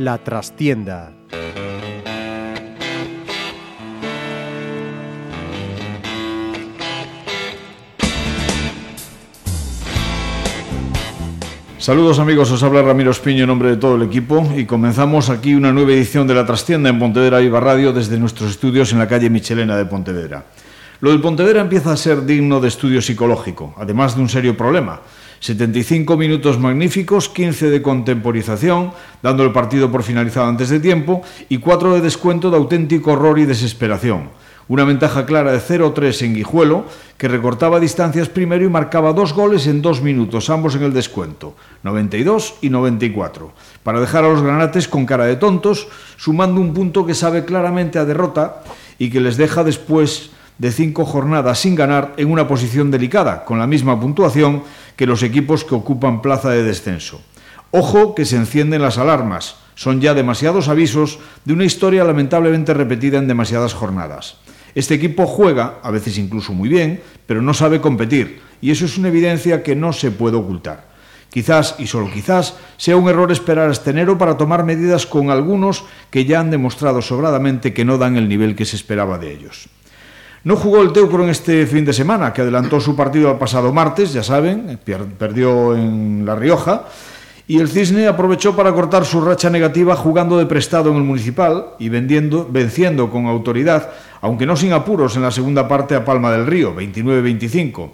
La trastienda. Saludos amigos, os habla Ramiro Espiño en nombre de todo el equipo y comenzamos aquí una nueva edición de La Trastienda en Pontevedra Viva Radio desde nuestros estudios en la calle Michelena de Pontevedra. Lo del Pontevedra empieza a ser digno de estudio psicológico, además de un serio problema. 75 minutos magníficos, 15 de contemporización, dando el partido por finalizado antes de tiempo, y 4 de descuento de auténtico horror y desesperación. Una ventaja clara de 0-3 en Guijuelo, que recortaba distancias primero y marcaba dos goles en dos minutos, ambos en el descuento, 92 y 94, para dejar a los granates con cara de tontos, sumando un punto que sabe claramente a derrota y que les deja después de cinco jornadas sin ganar en una posición delicada, con la misma puntuación que los equipos que ocupan plaza de descenso. Ojo que se encienden las alarmas, son ya demasiados avisos de una historia lamentablemente repetida en demasiadas jornadas. Este equipo juega, a veces incluso muy bien, pero no sabe competir, y eso es una evidencia que no se puede ocultar. Quizás, y solo quizás, sea un error esperar hasta enero para tomar medidas con algunos que ya han demostrado sobradamente que no dan el nivel que se esperaba de ellos. No jugó el Teucro en este fin de semana, que adelantó su partido al pasado martes, ya saben, perdió en La Rioja, y el Cisne aprovechó para cortar su racha negativa jugando de prestado en el Municipal y venciendo con autoridad, aunque no sin apuros, en la segunda parte a Palma del Río, 29-25.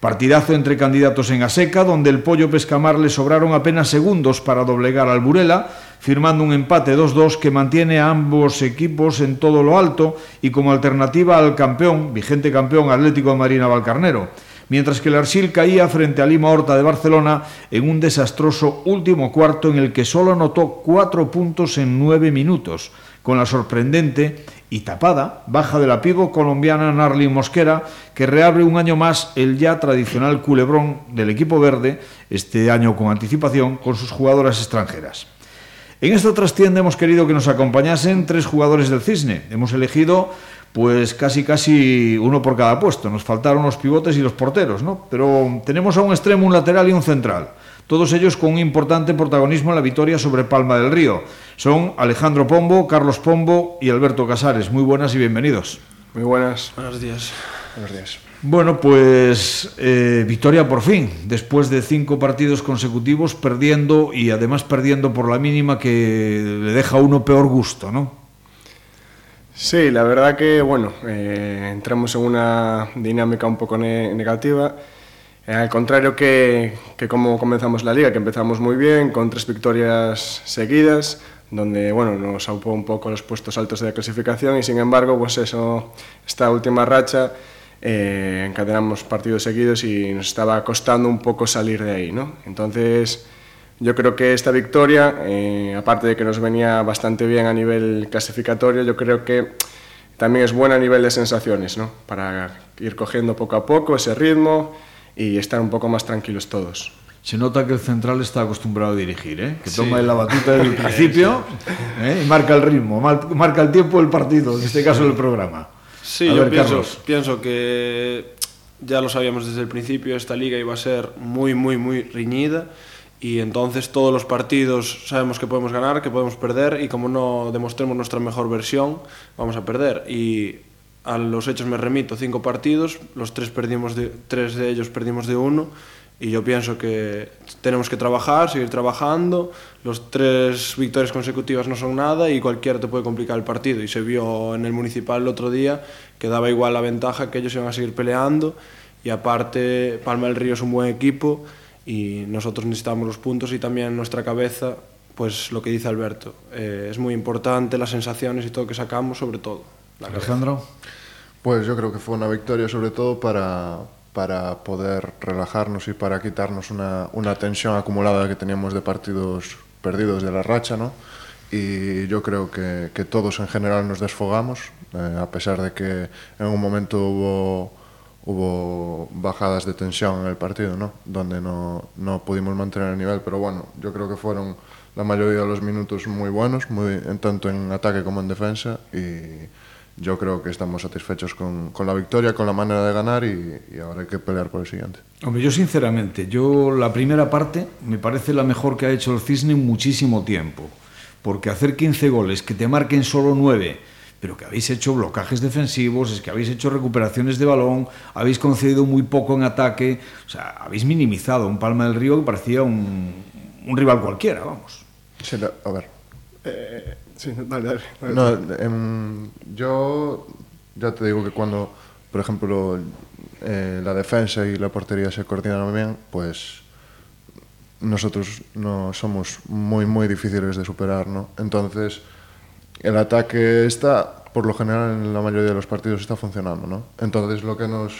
Partidazo entre candidatos en Aseca, donde el Pollo Pescamar le sobraron apenas segundos para doblegar al Burela, firmando un empate 2-2 que mantiene a ambos equipos en todo lo alto y como alternativa al campeón, vigente campeón Atlético de Marina Valcarnero mientras que el Arsil caía frente a Lima Horta de Barcelona en un desastroso último cuarto en el que solo anotó cuatro puntos en nueve minutos, con la sorprendente y tapada baja de la pivo colombiana Narly Mosquera, que reabre un año más el ya tradicional culebrón del equipo verde, este año con anticipación, con sus jugadoras extranjeras. En esta trastienda hemos querido que nos acompañasen tres jugadores del Cisne. Hemos elegido pues casi casi uno por cada puesto. Nos faltaron los pivotes y los porteros, ¿no? Pero tenemos a un extremo, un lateral y un central. Todos ellos con un importante protagonismo en la victoria sobre Palma del Río. Son Alejandro Pombo, Carlos Pombo y Alberto Casares. Muy buenas y bienvenidos. Muy buenas. Buenos días. Buenos días. Bueno, pues eh, victoria por fin, después de cinco partidos consecutivos perdiendo y además perdiendo por la mínima que le deja a uno peor gusto, ¿no? Sí, la verdad que, bueno, eh, entramos en una dinámica un poco negativa. Eh, al contrario que, que, como comenzamos la liga, que empezamos muy bien, con tres victorias seguidas, donde, bueno, nos aupó un poco los puestos altos de la clasificación y, sin embargo, pues eso, esta última racha, eh, encadenamos partidos seguidos y nos estaba costando un poco salir de ahí, ¿no? Entonces Yo creo que esta victoria, eh, aparte de que nos venía bastante bien a nivel clasificatorio, yo creo que también es buena a nivel de sensaciones, ¿no? para ir cogiendo poco a poco ese ritmo y estar un poco más tranquilos todos. Se nota que el central está acostumbrado a dirigir, ¿eh? que toma sí. la batuta desde el principio ¿eh? y marca el ritmo, marca el tiempo del partido, en este caso del programa. Sí, a yo ver, pienso, Carlos. pienso que ya lo sabíamos desde el principio, esta liga iba a ser muy, muy, muy riñida y entonces todos los partidos sabemos que podemos ganar, que podemos perder y como no demostremos nuestra mejor versión, vamos a perder. Y a los hechos me remito, cinco partidos, los tres, perdimos de, tres de ellos perdimos de uno y yo pienso que tenemos que trabajar, seguir trabajando, los tres victorias consecutivas no son nada y cualquiera te puede complicar el partido y se vio en el municipal el otro día que daba igual la ventaja que ellos iban a seguir peleando y aparte Palma del Río es un buen equipo y nosotros necesitamos los puntos y también nuestra cabeza, pues lo que dice Alberto, eh, es muy importante las sensaciones y todo que sacamos, sobre todo. Alejandro. Pues yo creo que fue una victoria sobre todo para, para poder relajarnos y para quitarnos una, una tensión acumulada que teníamos de partidos perdidos de la racha, ¿no? y yo creo que, que, todos en general nos desfogamos, eh, a pesar de que en un momento hubo, hubo bajadas de tensión en el partido, ¿no? donde no, no, pudimos mantener el nivel, pero bueno, yo creo que fueron la mayoría de los minutos muy buenos, muy, en tanto en ataque como en defensa, y yo creo que estamos satisfechos con, con la victoria, con la manera de ganar y, y, ahora hay que pelear por el siguiente. Hombre, yo sinceramente, yo la primera parte me parece la mejor que ha hecho el Cisne en muchísimo tiempo, porque hacer 15 goles, que te marquen solo 9, pero que habéis hecho blocajes defensivos, es que habéis hecho recuperaciones de balón, habéis concedido muy poco en ataque, o sea, habéis minimizado un Palma del Río que parecía un, un rival cualquiera, vamos. Sí, a ver. Eh, sí, dale, dale. No, em, yo ya te digo que cuando, por ejemplo, eh, la defensa y la portería se coordinan bien, pues nosotros no somos muy, muy difíciles de superar, ¿no? Entonces el ataque está, por lo general, en la mayoría de los partidos está funcionando, ¿no? Entonces lo que nos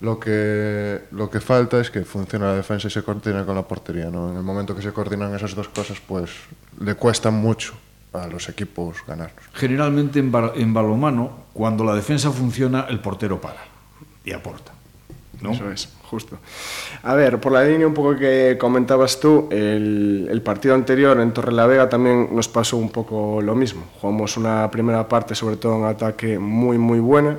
lo que lo que falta es que funcione la defensa y se coordine con la portería, ¿no? En el momento que se coordinan esas dos cosas, pues le cuesta mucho a los equipos ganar. Generalmente en, en balomano, cuando la defensa funciona, el portero para y aporta. ¿no? Eso es, justo. A ver, por la línea un poco que comentabas tú, el, el partido anterior en Torrelavega también nos pasó un poco lo mismo. Jugamos una primera parte, sobre todo en ataque, muy, muy buena.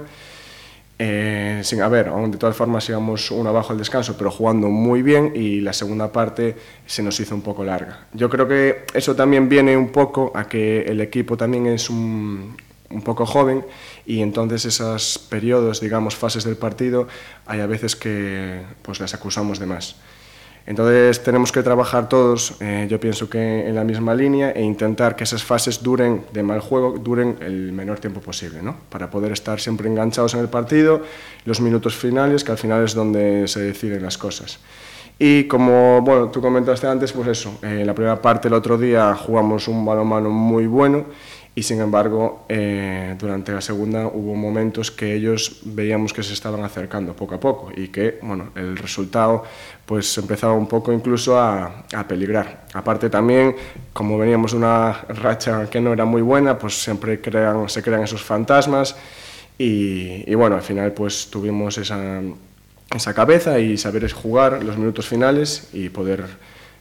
Eh, sin a ver, aún de todas formas íbamos uno abajo al descanso, pero jugando muy bien y la segunda parte se nos hizo un poco larga. Yo creo que eso también viene un poco a que el equipo también es un, un poco joven y entonces esos periodos, digamos, fases del partido, hay a veces que pues las acusamos de más. Entonces tenemos que trabajar todos, eh, yo pienso que en la misma línea e intentar que esas fases duren de mal juego, duren el menor tiempo posible, ¿no? Para poder estar siempre enganchados en el partido, los minutos finales, que al final es donde se deciden las cosas. Y como bueno, tú comentaste antes, pues eso, en eh, la primera parte el otro día jugamos un balonmano muy bueno y sin embargo eh, durante la segunda hubo momentos que ellos veíamos que se estaban acercando poco a poco y que bueno, el resultado pues empezaba un poco incluso a, a peligrar. Aparte también, como veníamos una racha que no era muy buena, pues siempre crean, se crean esos fantasmas y, y bueno, al final pues tuvimos esa, esa cabeza y saber jugar los minutos finales y poder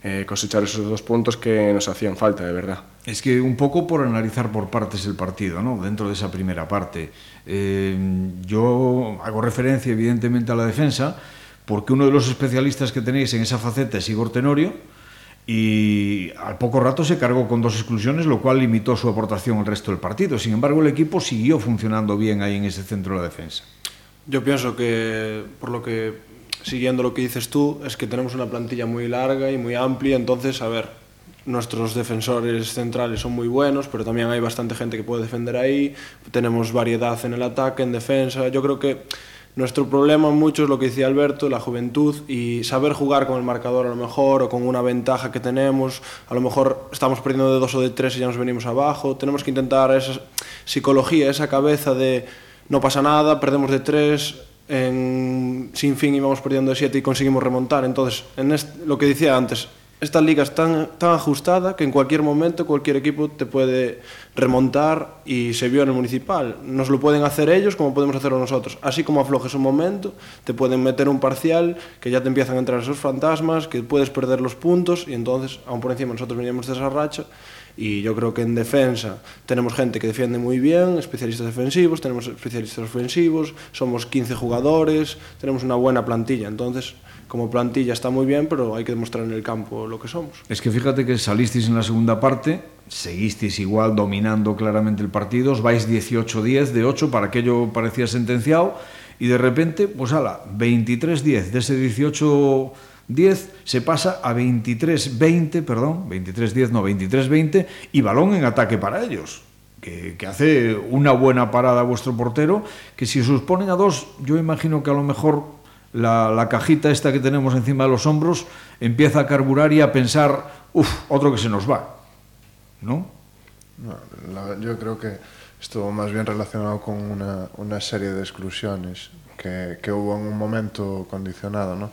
eh, cosechar esos dos puntos que nos hacían falta, de verdad. Es que un poco por analizar por partes el partido, ¿no? dentro de esa primera parte. Eh, yo hago referencia evidentemente a la defensa, porque uno de los especialistas que tenéis en esa faceta es Igor Tenorio, y al poco rato se cargó con dos exclusiones, lo cual limitó su aportación al resto del partido. Sin embargo, el equipo siguió funcionando bien ahí en ese centro de la defensa. Yo pienso que, por lo que siguiendo lo que dices tú, es que tenemos una plantilla muy larga y muy amplia, entonces, a ver, nuestros defensores centrales son muy buenos, pero también hay bastante gente que puede defender ahí, tenemos variedad en el ataque, en defensa, yo creo que nuestro problema mucho es lo que decía Alberto, la juventud y saber jugar con el marcador a lo mejor o con una ventaja que tenemos, a lo mejor estamos perdiendo de dos o de tres y ya nos venimos abajo, tenemos que intentar esa psicología, esa cabeza de no pasa nada, perdemos de tres, en sin fin íbamos perdiendo a 7 y conseguimos remontar. Entonces, en este, lo que decía antes, esta liga es tan, tan ajustada que en cualquier momento cualquier equipo te puede remontar y se vio en el municipal. Nos lo pueden hacer ellos como podemos hacerlo nosotros. Así como aflojes un momento, te pueden meter un parcial, que ya te empiezan a entrar esos fantasmas, que puedes perder los puntos y entonces, aún por encima nosotros veníamos de esa racha, E yo creo que en defensa tenemos gente que defiende moi bien, especialistas defensivos, tenemos especialistas ofensivos, somos 15 jugadores, tenemos una buena plantilla. Entonces, como plantilla está muy bien, pero hay que demostrar en el campo lo que somos. Es que fíjate que salisteis en la segunda parte, seguisteis igual dominando claramente el partido, os vais 18-10 de 8 para aquello parecía sentenciado, y de repente, pues ala, 23-10 de ese 18 10 se pasa a 23-20, perdón, 23-10, no, 23-20 y balón en ataque para ellos. Que, que, hace una buena parada a vuestro portero, que si se os ponen a dos, yo imagino que a lo mejor la, la cajita esta que tenemos encima de los hombros empieza a carburar y a pensar, uff, otro que se nos va. ¿No? no la, yo creo que estuvo más bien relacionado con una, una serie de exclusiones que, que hubo en un momento condicionado, ¿no?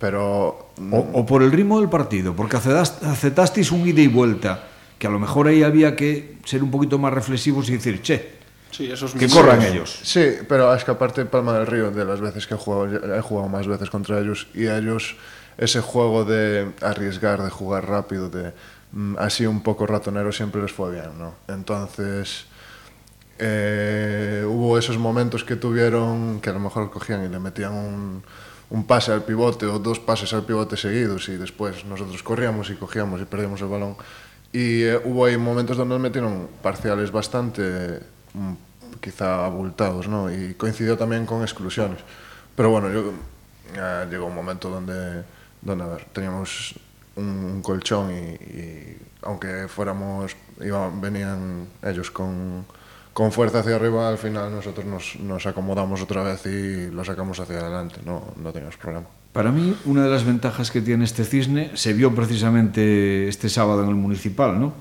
Pero... O, o, por el ritmo del partido, porque aceptasteis un ida y vuelta, que a lo mejor ahí había que ser un poquito más reflexivos y decir, che, sí, esos que corran ellos. Sí, pero es que aparte Palma del Río, de las veces que he jugado, he jugado más veces contra ellos, y ellos, ese juego de arriesgar, de jugar rápido, de, mm, así un poco ratonero siempre les fue bien, ¿no? Entonces, eh, hubo esos momentos que tuvieron que a lo mejor cogían y le metían un, un pase al pivote ou dos pases al pivote seguidos e despois nosotros corríamos e cogíamos e perdíamos o balón e eh, hubo aí momentos onde nos metieron parciales bastante mm, quizá abultados ¿no? e coincidió tamén con exclusiones pero bueno, yo, eh, llegou un momento donde, donde a ver, teníamos un, un colchón e aunque fuéramos iban, venían ellos con con fuerza hacia arriba, al final nosotros nos, nos acomodamos otra vez y lo sacamos hacia adelante, no, no teníamos problema. Para mí, una de las ventajas que tiene este cisne se vio precisamente este sábado en el municipal, ¿no?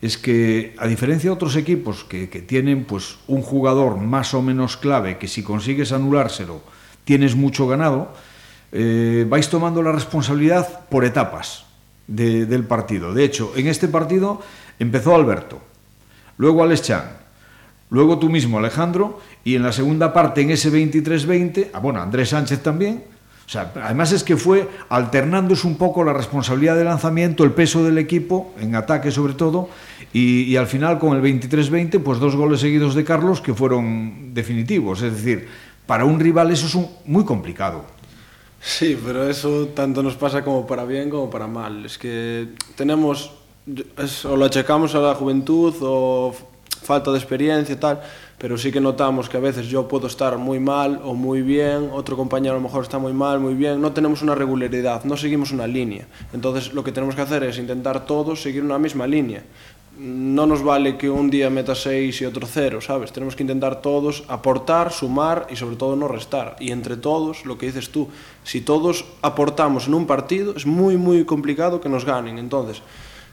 Es que, a diferencia de otros equipos que, que tienen pues, un jugador más o menos clave, que si consigues anulárselo tienes mucho ganado, eh, vais tomando la responsabilidad por etapas de, del partido. De hecho, en este partido empezó Alberto, luego Alex Chan, luego tú mismo Alejandro, y en la segunda parte, en ese 23-20, ah, bueno, Andrés Sánchez también, o sea, además es que fue alternándose un poco la responsabilidad de lanzamiento, el peso del equipo, en ataque sobre todo, y, y al final con el 23-20, pues dos goles seguidos de Carlos que fueron definitivos. Es decir, para un rival eso es un, muy complicado. Sí, pero eso tanto nos pasa como para bien como para mal. Es que tenemos, es, o lo achacamos a la juventud o falta de experiencia e tal, pero sí que notamos que a veces yo puedo estar moi mal ou moi bien, outro compañero a lo mejor está moi mal, moi bien, no tenemos una regularidad, no seguimos una línea. Entonces lo que tenemos que hacer es intentar todos seguir una misma línea. No nos vale que un día meta 6 y otro 0, ¿sabes? Tenemos que intentar todos aportar, sumar y sobre todo no restar. Y entre todos, lo que dices tú, si todos aportamos en un partido, es muy, muy complicado que nos ganen. Entonces,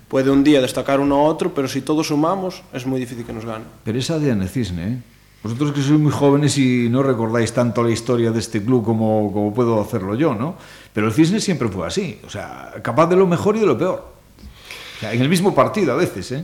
puede un día destacar uno a otro, pero si todos sumamos, es muy difícil que nos ganen. Pero es ADN Cisne, ¿eh? Vosotros que sois muy jóvenes y no recordáis tanto la historia de este club como, como puedo hacerlo yo, ¿no? Pero el Cisne siempre fue así, o sea, capaz de lo mejor y de lo peor. O sea, en el mismo partido a veces, ¿eh?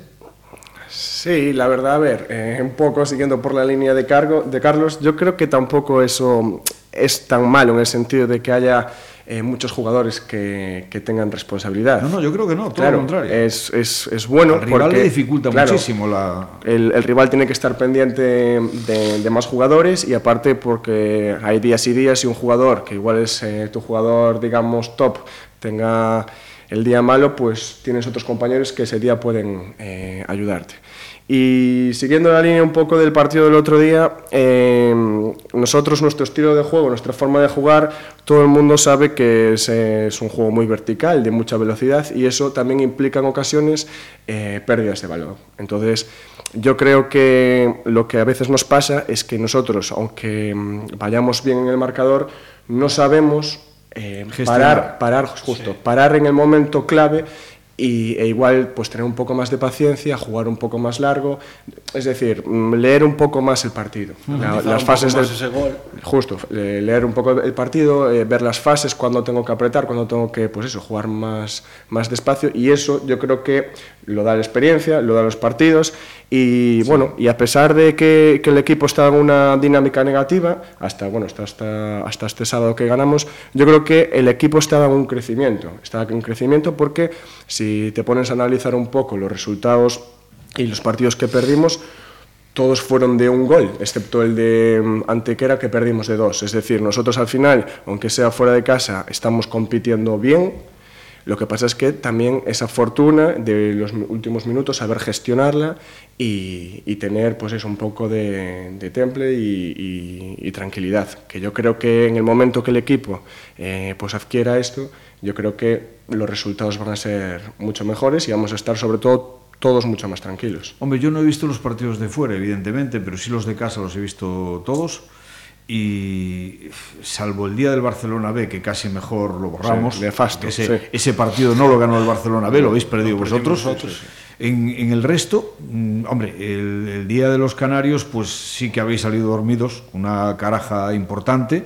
Sí, la verdad, a ver, eh, un poco siguiendo por la línea de, cargo, de Carlos, yo creo que tampoco eso es tan malo en el sentido de que haya eh, muchos jugadores que, que, tengan responsabilidad. No, no, yo creo que no, todo claro, lo contrario. Es, es, es bueno. Al rival porque, le dificulta claro, muchísimo la. El, el, rival tiene que estar pendiente de, de, más jugadores y aparte porque hay días y días y un jugador que igual es eh, tu jugador, digamos, top, tenga el día malo, pues tienes otros compañeros que ese día pueden eh, ayudarte. Y siguiendo la línea un poco del partido del otro día, eh, nosotros, nuestro estilo de juego, nuestra forma de jugar, todo el mundo sabe que es, un juego muy vertical, de mucha velocidad, y eso también implica en ocasiones eh, pérdidas de balón. Entonces, yo creo que lo que a veces nos pasa es que nosotros, aunque mm, vayamos bien en el marcador, no sabemos eh, parar, parar, justo, sí. parar en el momento clave y, e igual pues tener un poco más de paciencia, jugar un poco más largo, es decir, mm, leer un poco más el partido. La, las fases del ese gol. Justo, leer un poco el partido, eh, ver las fases, cuando tengo que apretar, cuando tengo que pues eso, jugar más más despacio y eso yo creo que lo da la experiencia, lo da los partidos y sí. bueno, y a pesar de que, que, el equipo está en una dinámica negativa, hasta bueno, hasta, hasta, hasta este sábado que ganamos, yo creo que el equipo está en un crecimiento, está en un crecimiento porque si te pones a analizar un poco los resultados y los partidos que perdimos, todos fueron de un gol, excepto el de mm, Antequera que perdimos de dos. Es decir, nosotros al final, aunque sea fuera de casa, estamos compitiendo bien, lo que pasa es que también esa fortuna de los últimos minutos, saber gestionarla y, y tener pues eso, un poco de, de temple y, y, y, tranquilidad. Que yo creo que en el momento que el equipo eh, pues adquiera esto, yo creo que los resultados van a ser mucho mejores y vamos a estar sobre todo todos mucho más tranquilos. Hombre, yo no he visto los partidos de fuera, evidentemente, pero sí los de casa los he visto todos y salvo el día del Barcelona B, que casi mejor lo borramos, sí, nefasto, ese, sí. ese, partido no lo ganó el Barcelona B, lo habéis perdido vosotros. vosotros en, en, el resto, mm, hombre, el, el, día de los Canarios, pues sí que habéis salido dormidos, una caraja importante.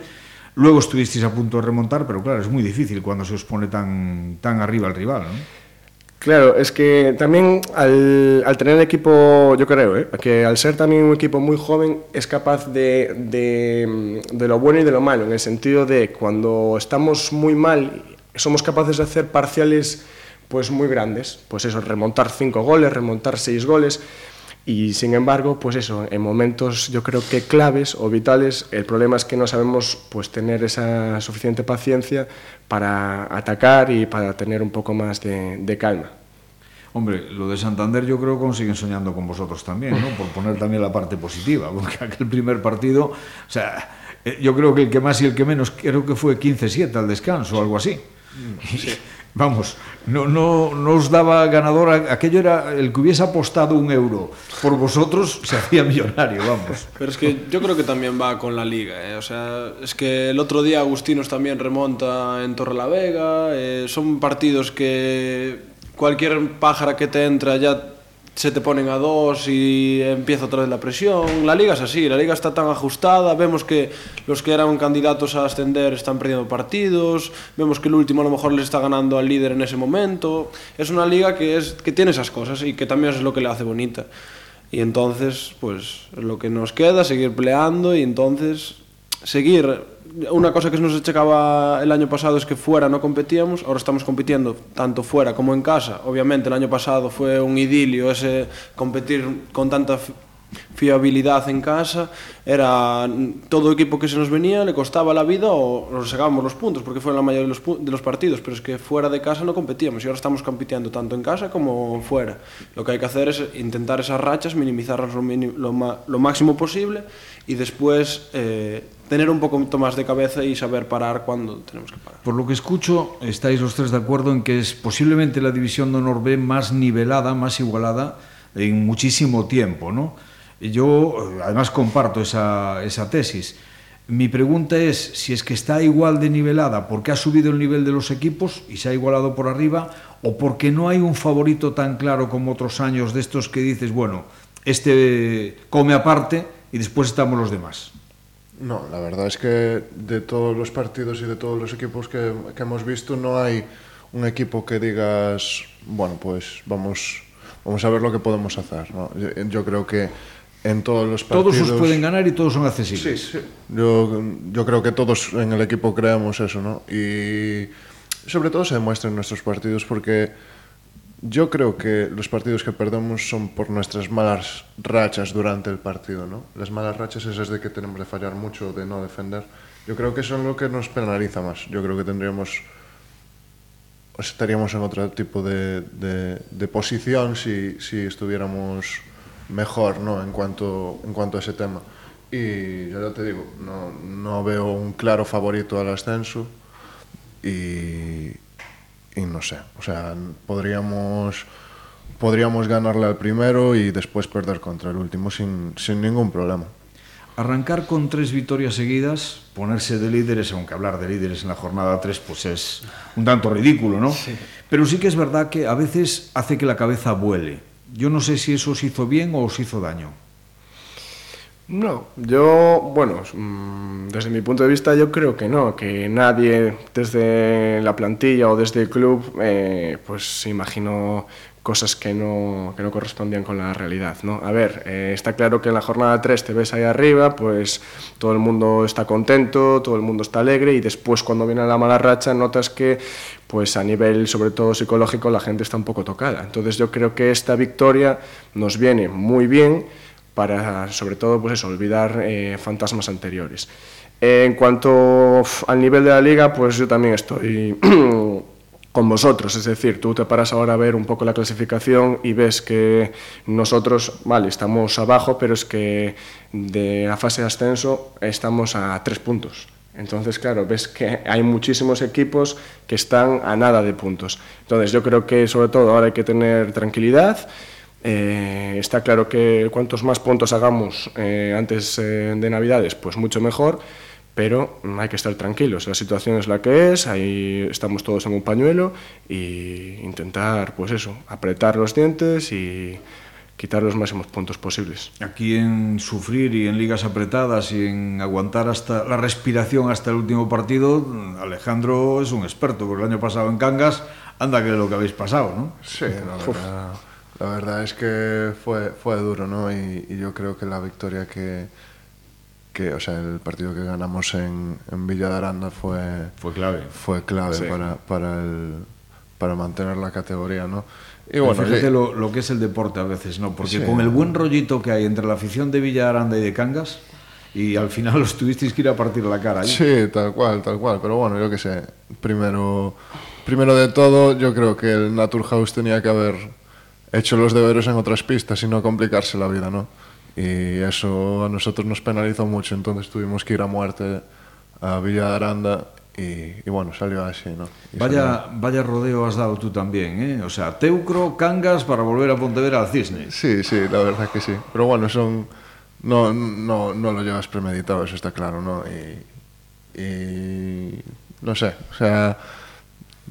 Luego estuvisteis a punto de remontar, pero claro, es muy difícil cuando se os pone tan, tan arriba el rival. ¿no? Claro, es que también al, al, tener equipo, yo creo, ¿eh? que al ser también un equipo muy joven es capaz de, de, de, lo bueno y de lo malo, en el sentido de cuando estamos muy mal, somos capaces de hacer parciales pues muy grandes, pues eso, remontar cinco goles, remontar seis goles, y sin embargo, pues eso, en momentos yo creo que claves o vitales, el problema es que no sabemos pues tener esa suficiente paciencia para atacar y para tener un poco más de, de calma. Hombre, lo de Santander yo creo que consiguen soñando con vosotros también, ¿no? Por poner también la parte positiva, porque aquel primer partido, o sea, eh, yo creo que el que más y el que menos, creo que fue 15-7 al descanso o algo así. Sí. Vamos, no, no, no os daba ganador, aquello era el que hubiese apostado un euro por vosotros se hacía millonario, vamos. Pero es que yo creo que también va con la liga, ¿eh? o sea, es que el otro día Agustinos también remonta en Torrelavega, eh, son partidos que cualquier pájara que te entra ya se te ponen a dos y empieza otra vez la presión. La liga es así, la liga está tan ajustada, vemos que los que eran candidatos a ascender están perdiendo partidos, vemos que el último a lo mejor le está ganando al líder en ese momento. Es una liga que, es, que tiene esas cosas y que también es lo que le hace bonita. Y entonces, pues lo que nos queda, seguir peleando y entonces seguir una cosa que nos achacaba el año pasado es que fuera no competíamos, ahora estamos compitiendo tanto fuera como en casa. Obviamente el año pasado fue un idilio ese competir con tanta fiabilidad en casa, era todo equipo que se nos venía, le costaba la vida o nos sacábamos los puntos, porque fue la mayoría de los, de los partidos, pero es que fuera de casa no competíamos y ahora estamos compitiendo tanto en casa como fuera. Lo que hay que hacer es intentar esas rachas, minimizarlas lo, lo, lo máximo posible y después eh, tener un poco más de cabeza y saber parar cuando tenemos que parar. Por lo que escucho, estáis los tres de acuerdo en que es posiblemente la división de honor B más nivelada, más igualada en muchísimo tiempo, ¿no? Yo eh, además comparto esa, esa tesis. Mi pregunta es si es que está igual de nivelada porque ha subido el nivel de los equipos y se ha igualado por arriba o porque no hay un favorito tan claro como otros años de estos que dices, bueno, este come aparte y después estamos los demás. No, la verdad es que de todos los partidos y de todos los equipos que, que hemos visto no hay un equipo que digas, bueno, pues vamos, vamos a ver lo que podemos hacer. ¿no? Yo, yo creo que en todos los partidos... Todos os pueden ganar y todos son accesibles. Sí, sí. Yo, yo creo que todos en el equipo creamos eso, ¿no? Y sobre todo se demuestra en nuestros partidos porque... Yo creo que los partidos que perdemos son por nuestras malas rachas durante el partido, ¿no? Las malas rachas esas de que tenemos de fallar mucho, de no defender. Yo creo que eso es lo que nos penaliza más. Yo creo que tendríamos estaríamos en otro tipo de, de, de posición si, si, estuviéramos mejor ¿no? en, cuanto, en cuanto a ese tema. Y yo ya te digo, no, no veo un claro favorito al ascenso y, y no sé, o sea, podríamos, podríamos ganarle al primero y después perder contra el último sin, sin ningún problema. Arrancar con tres victorias seguidas, ponerse de líderes, aunque hablar de líderes en la jornada 3 pues es un tanto ridículo, ¿no? Sí. Pero sí que es verdad que a veces hace que la cabeza vuele. Yo no sé si eso os hizo bien o os hizo daño. No, yo, bueno, mm, desde mi punto de vista yo creo que no, que nadie desde la plantilla o desde el club eh, pues imaginó cosas que no, que no correspondían con la realidad. ¿no? A ver, eh, está claro que en la jornada 3 te ves ahí arriba, pues todo el mundo está contento, todo el mundo está alegre y después cuando viene la mala racha notas que pues a nivel sobre todo psicológico la gente está un poco tocada. Entonces yo creo que esta victoria nos viene muy bien para sobre todo pues eso, olvidar eh, fantasmas anteriores. En cuanto al nivel de la liga, pues yo también estoy con vosotros, es decir, tú te paras ahora a ver un poco la clasificación y ves que nosotros, vale, estamos abajo, pero es que de la fase de ascenso estamos a tres puntos. Entonces, claro, ves que hay muchísimos equipos que están a nada de puntos. Entonces, yo creo que sobre todo ahora hay que tener tranquilidad. Eh, está claro que cuantos más puntos hagamos eh, antes eh, de Navidades, pues mucho mejor pero hay que estar tranquilos. La situación es la que es, ahí estamos todos en un pañuelo y intentar, pues eso, apretar los dientes y quitar los máximos puntos posibles. Aquí en sufrir y en ligas apretadas y en aguantar hasta la respiración hasta el último partido, Alejandro es un experto, porque el año pasado en Cangas, anda que lo que habéis pasado, ¿no? Sí, la verdad, la verdad es que fue, fue duro, ¿no? Y, y yo creo que la victoria que que, o sea, el partido que ganamos en, en Villa de Aranda fue, fue clave, fue clave sí. para, para, el, para mantener la categoría, ¿no? Y bueno, fíjate lo, lo, que es el deporte a veces, ¿no? Porque con el buen rollito que hay entre la afición de Villa Aranda y de Cangas, y al final los tuvisteis que ir a partir la cara. ¿eh? Sí, tal cual, tal cual. Pero bueno, yo qué sé. Primero, primero de todo, yo creo que el Naturhaus tenía que haber hecho los deberes en otras pistas y no complicarse la vida, ¿no? Y eso a nosotros nos penalizó mucho, entonces tuvimos que ir a muerte a Villa de Aranda y, y bueno, salió así, ¿no? Y vaya, salió... vaya rodeo has dado tú también, ¿eh? O sea, Teucro, Cangas para volver a Pontevedra al Cisne. Sí, sí, la verdad que sí. Pero bueno, son... No, no, no lo llevas premeditado, eso está claro, ¿no? Y, y no sé, o sea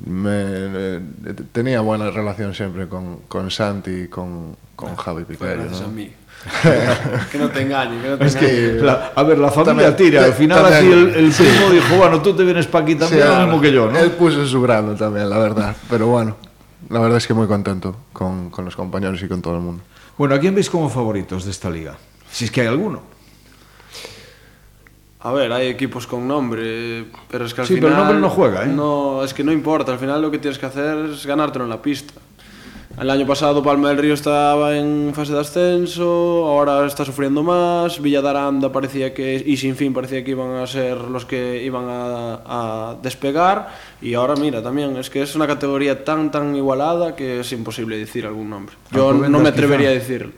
me, tenía buena relación siempre con, con Santi y con, con ah, Javi Picario. Gracias ¿no? a mí. que no te engañes, que no te es engañe. Que, la, a ver, la familia también, tira. Al final también, aquí el, el primo dijo, bueno, tú te vienes para aquí también, sí, lo mismo que yo, ¿no? Él puso su grano también, la verdad. Pero bueno, la verdad es que muy contento con, con los compañeros y con todo el mundo. Bueno, ¿a quién veis como favoritos de esta liga? Si es que hay alguno. A ver, hai equipos con nombre, pero es que al sí, final... Sí, pero nombre no juega, ¿eh? No, es que no importa, al final lo que tienes que hacer es ganártelo en la pista. El año pasado Palma del Río estaba en fase de ascenso, ahora está sufriendo más, Villa de Aranda parecía que, y Sin Fin parecía que iban a ser los que iban a, a despegar, y ahora mira, también es que es una categoría tan tan igualada que es imposible decir algún nombre. Yo no me atrevería quizá. a decirlo.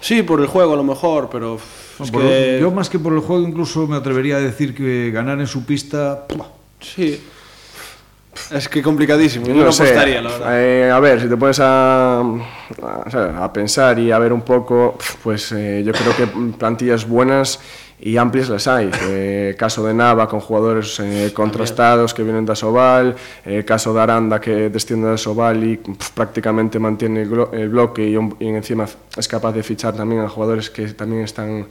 Sí, por el juego a lo mejor, pero es. Yo más que por el juego incluso me atrevería a decir que ganar en su pista... ¡pua! Sí. Es que complicadísimo. Yo No no sé, apostaría, la verdad. eh, a ver, si te pones a, a, a pensar y a ver un poco, pues eh, yo creo que plantillas buenas e amplias las hai. Eh, caso de Nava con jugadores eh, contrastados que vienen da Sobal, eh, caso de Aranda que desciende da Sobal e pff, prácticamente mantiene el, el bloque e, un, encima es capaz de fichar tamén a jugadores que tamén están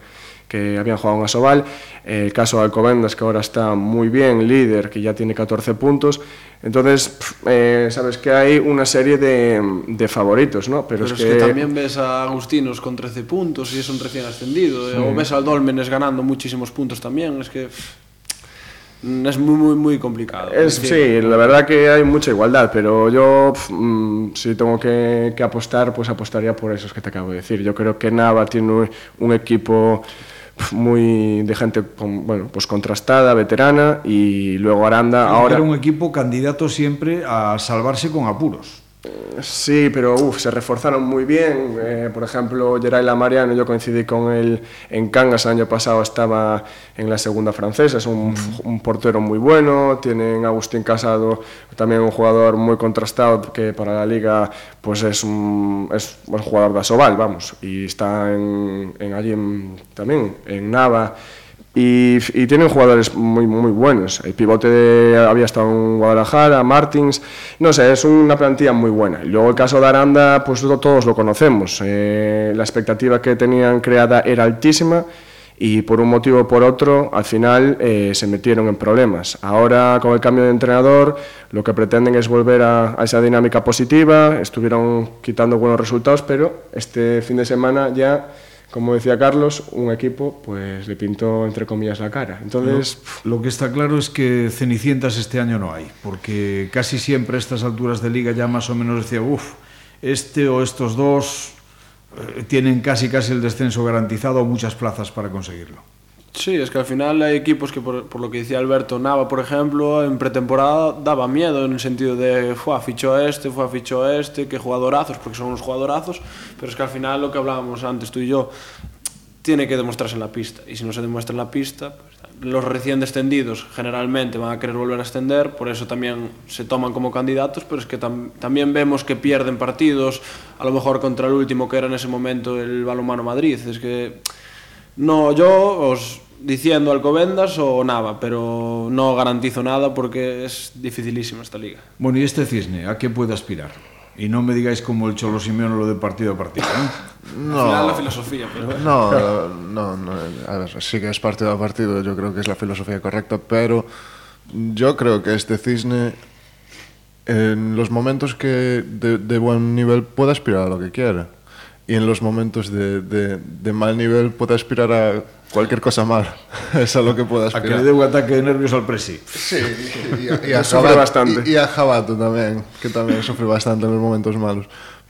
que habían jugado en Asobal, el caso de Alcobendas que ahora está muy bien, líder, que ya tiene 14 puntos, entonces eh, sabes que hay una serie de, de favoritos, ¿no? Pero es que... también ves a Agustinos con 13 puntos y es un recién ascendido. eh, O ves al Dolmenes ganando muchísimos puntos también. Es que pff, es muy, muy, muy complicado. Es, decir. sí, la verdad que hay mucha igualdad, pero yo mm, si tengo que, que apostar, pues apostaría por esos que te acabo de decir. Yo creo que Nava tiene un, un equipo muy de gente con, bueno, pues contrastada, veterana, y luego Aranda ahora... Era un equipo candidato siempre a salvarse con apuros. Sí, pero uf, se reforzaron muy bien. Eh, por ejemplo, Geray Lamariano, yo coincidí con él en Cangas el año pasado, estaba en la segunda francesa, es un, un portero muy bueno. Tienen Agustín Casado, también un jugador muy contrastado que para la liga pues es un, es un jugador de Asobal, vamos, y está en, en allí en- también en Nava. Y, y tienen jugadores muy, muy buenos. El pivote de- había estado en Guadalajara, Martins. No sé, es una plantilla muy buena. Y luego el caso de Aranda, pues to- todos lo conocemos. Eh, la expectativa que tenían creada era altísima y por un motivo o por otro, al final eh, se metieron en problemas. Ahora, con el cambio de entrenador, lo que pretenden es volver a, a esa dinámica positiva. Estuvieron quitando buenos resultados, pero este fin de semana ya como decía Carlos, un equipo pues le pintó entre comillas la cara. Entonces, lo, lo, que está claro es que cenicientas este año no hay, porque casi siempre a estas alturas de liga ya más o menos decía, uff, este o estos dos eh, tienen casi casi el descenso garantizado o muchas plazas para conseguirlo. Sí, es que al final hay equipos que, por, lo que decía Alberto Nava, por ejemplo, en pretemporada daba miedo en el sentido de, fue fichó a este, fue fichó a este, qué jugadorazos, porque son unos jugadorazos, pero es que al final lo que hablábamos antes tú y yo, tiene que demostrarse en la pista, y si no se demuestra en la pista, pues, los recién descendidos generalmente van a querer volver a ascender, por eso también se toman como candidatos, pero es que tam- también vemos que pierden partidos, a lo mejor contra el último que era en ese momento el Balonmano Madrid, es que... No, yo os diciendo Alcobendas o Nava, pero no garantizo nada porque es dificilísima esta liga. Bueno, y este Cisne, ¿a qué puede aspirar? Y no me digáis como el Cholo Simeone lo de partido a partido. ¿eh? No. Al final la filosofía, pero... No, no, no. A ver, sí que es partido a partido, yo creo que es la filosofía correcta, pero yo creo que este Cisne, en los momentos que de, de buen nivel, puede aspirar a lo que quiera. Y en los momentos de, de, de mal nivel puede aspirar a cualquier cosa mala. es a lo que pueda aspirar. A que le dé un ataque de nervios al presi. Sí, y, a, y a Jabato, bastante. Y, y, a Jabato también, que también sufre bastante en los momentos malos.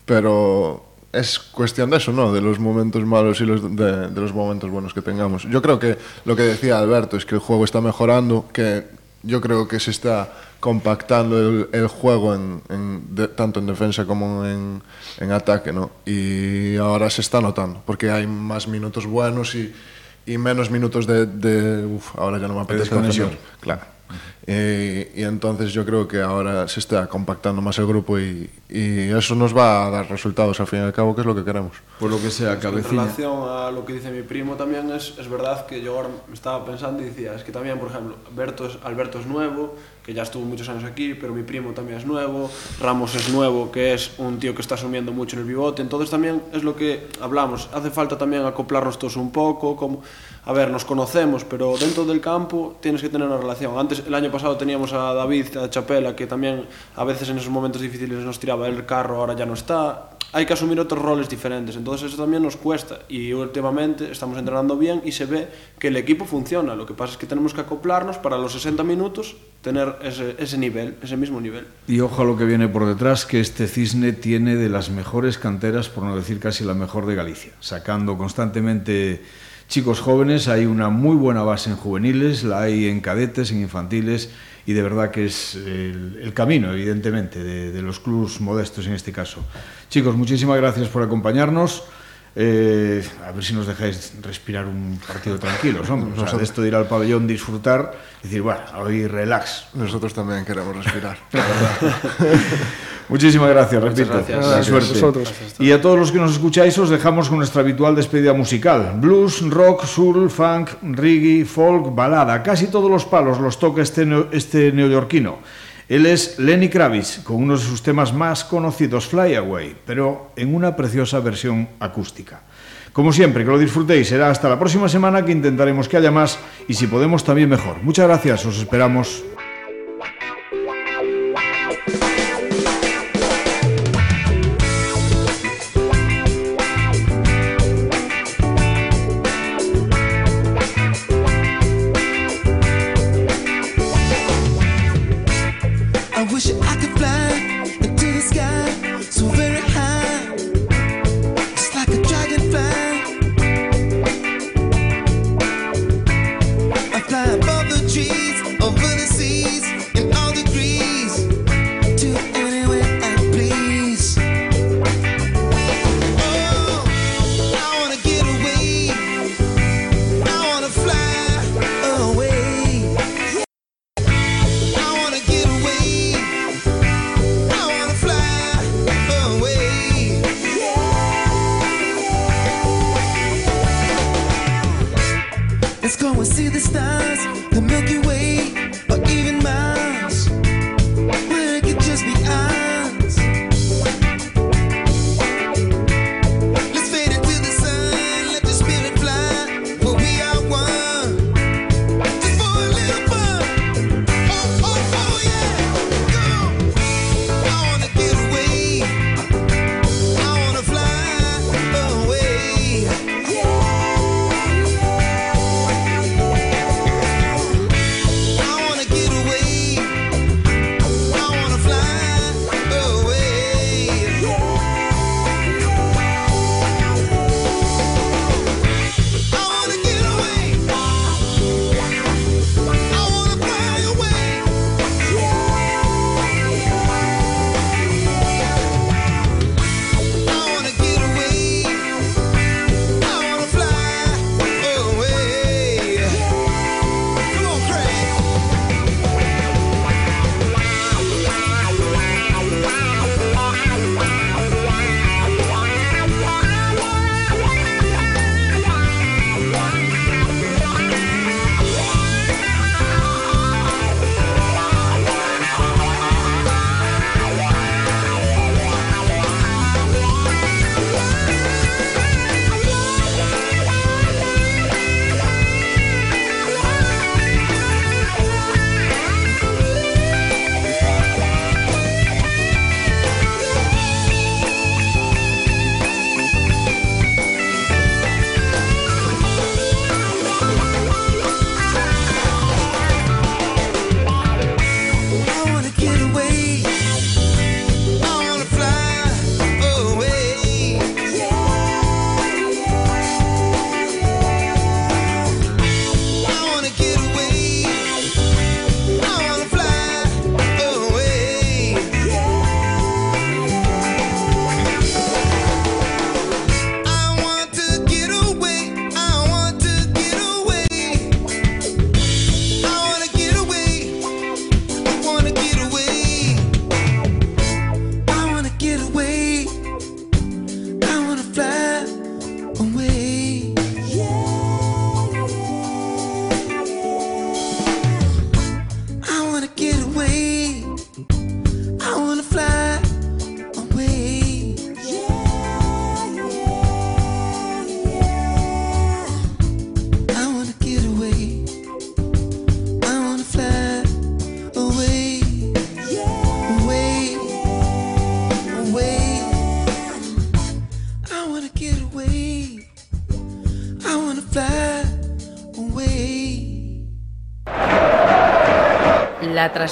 Pero es cuestión de eso, ¿no? De los momentos malos y los de, de, los momentos buenos que tengamos. Yo creo que lo que decía Alberto es que el juego está mejorando, que yo creo que se está compactando el, el juego en, en de, tanto en defensa como en, en ataque, ¿no? Y ahora se está notando, porque hay más minutos buenos y, y menos minutos de, de uf, ahora ya no me apetece defender. Claro. E, e entonces yo creo que ahora se está compactando más el grupo y, y eso nos va a dar resultados al fin y al cabo, que es lo que queremos. Por lo que sea, cabecilla. En relación a lo que dice mi primo también es, es verdad que yo ahora me estaba pensando y decía, es que también, por ejemplo, Alberto es, Alberto es nuevo, que ya estuvo muchos años aquí, pero mi primo también es nuevo, Ramos es nuevo, que es un tío que está asumiendo mucho en el pivote, entonces también es lo que hablamos, hace falta también acoplarnos todos un poco, como... a ver, nos conocemos, pero dentro del campo tienes que tener una relación. Antes, el año pasado teníamos a David, a Chapela, que también a veces en esos momentos difíciles nos tiraba el carro, ahora ya no está, hay que asumir otros roles diferentes, entonces eso también nos cuesta y últimamente estamos entrenando bien y se ve que el equipo funciona, lo que pasa es que tenemos que acoplarnos para los 60 minutos tener ese, ese nivel, ese mismo nivel. Y ojo a lo que viene por detrás, que este Cisne tiene de las mejores canteras, por no decir casi la mejor de Galicia, sacando constantemente chicos jóvenes, hay una muy buena base en juveniles, la hay en cadetes, en infantiles y de verdad que es el, camino, evidentemente, de, de, los clubes modestos en este caso. Chicos, muchísimas gracias por acompañarnos. Eh, a ver si nos dejáis respirar un partido tranquilo, ¿no? O sea, de esto de ir al pabellón, disfrutar, y decir, bueno, hoy relax. Nosotros también queremos respirar. Muchísimas gracias, repito. Gracias. La suerte. Gracias. Y a todos los que nos escucháis os dejamos con nuestra habitual despedida musical. Blues, rock, soul, funk, reggae, folk, balada. Casi todos los palos los toca este, neo, este neoyorquino. Él es Lenny Kravitz, con uno de sus temas más conocidos, Fly Away, pero en una preciosa versión acústica. Como siempre, que lo disfrutéis. Será hasta la próxima semana que intentaremos que haya más y si podemos también mejor. Muchas gracias, os esperamos.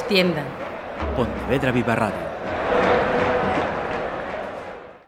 Trastienda. Pontevedra Viva Radio.